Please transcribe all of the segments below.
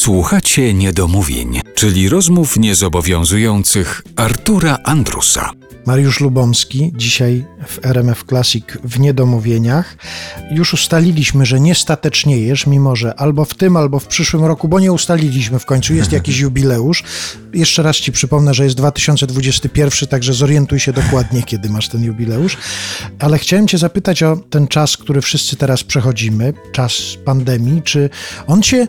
Słuchacie niedomówień, czyli rozmów niezobowiązujących Artura Andrusa. Mariusz Lubomski, dzisiaj w RMF Classic w Niedomówieniach. Już ustaliliśmy, że nie stateczniejesz, mimo że albo w tym, albo w przyszłym roku, bo nie ustaliliśmy w końcu, jest jakiś jubileusz. Jeszcze raz Ci przypomnę, że jest 2021, także zorientuj się dokładnie, kiedy masz ten jubileusz. Ale chciałem Cię zapytać o ten czas, który wszyscy teraz przechodzimy, czas pandemii. Czy on Cię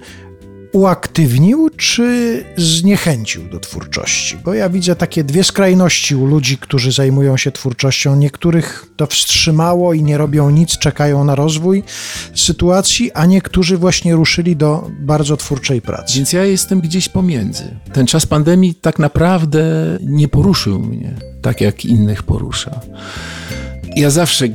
uaktywnił, czy zniechęcił do twórczości? Bo ja widzę takie dwie skrajności u ludzi, którzy zajmują się twórczością. Niektórych to wstrzymało i nie robią nic, czekają na rozwój sytuacji, a niektórzy właśnie ruszyli do bardzo twórczej pracy. Więc ja jestem gdzieś pomiędzy. Ten czas pandemii tak naprawdę nie poruszył mnie tak, jak innych porusza. Ja zawsze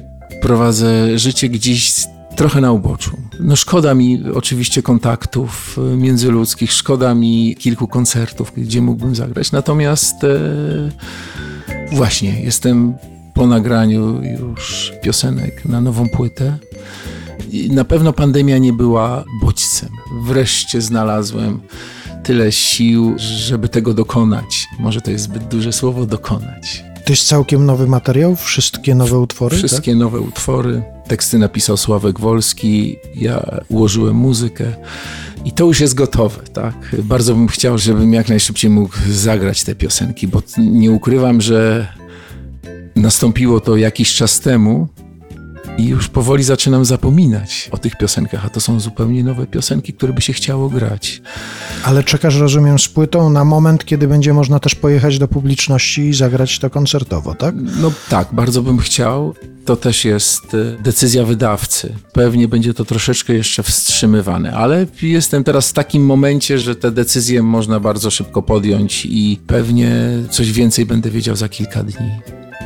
prowadzę życie gdzieś trochę na uboczu. No szkoda mi oczywiście kontaktów e, międzyludzkich, szkoda mi kilku koncertów, gdzie mógłbym zagrać. Natomiast e, właśnie jestem po nagraniu już piosenek na nową płytę. I na pewno pandemia nie była bodźcem. Wreszcie znalazłem tyle sił, żeby tego dokonać. Może to jest zbyt duże słowo dokonać. To jest całkiem nowy materiał? Wszystkie nowe utwory? Wszystkie tak? nowe utwory. Teksty napisał Sławek Wolski, ja ułożyłem muzykę i to już jest gotowe, tak? Bardzo bym chciał, żebym jak najszybciej mógł zagrać te piosenki, bo nie ukrywam, że nastąpiło to jakiś czas temu, i już powoli zaczynam zapominać o tych piosenkach, a to są zupełnie nowe piosenki, które by się chciało grać. Ale czekasz, rozumiem, z płytą na moment, kiedy będzie można też pojechać do publiczności i zagrać to koncertowo, tak? No tak, bardzo bym chciał. To też jest e, decyzja wydawcy. Pewnie będzie to troszeczkę jeszcze wstrzymywane, ale jestem teraz w takim momencie, że te decyzje można bardzo szybko podjąć i pewnie coś więcej będę wiedział za kilka dni.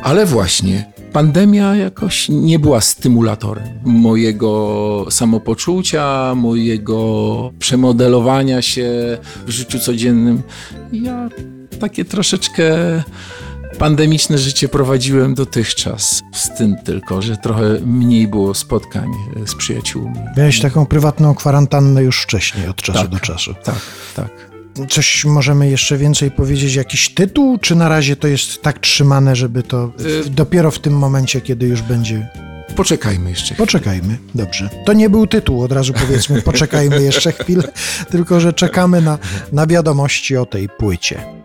Ale właśnie, pandemia jakoś nie była stymulatorem mojego samopoczucia, mojego przemodelowania się w życiu codziennym. Ja takie troszeczkę pandemiczne życie prowadziłem dotychczas. Z tym tylko, że trochę mniej było spotkań z przyjaciółmi. Miałeś taką prywatną kwarantannę już wcześniej, od czasu tak, do czasu. Tak, tak. Coś możemy jeszcze więcej powiedzieć, jakiś tytuł, czy na razie to jest tak trzymane, żeby to w, dopiero w tym momencie, kiedy już będzie. Poczekajmy jeszcze. Poczekajmy, dobrze. To nie był tytuł, od razu powiedzmy, poczekajmy jeszcze chwilę, tylko że czekamy na, na wiadomości o tej płycie.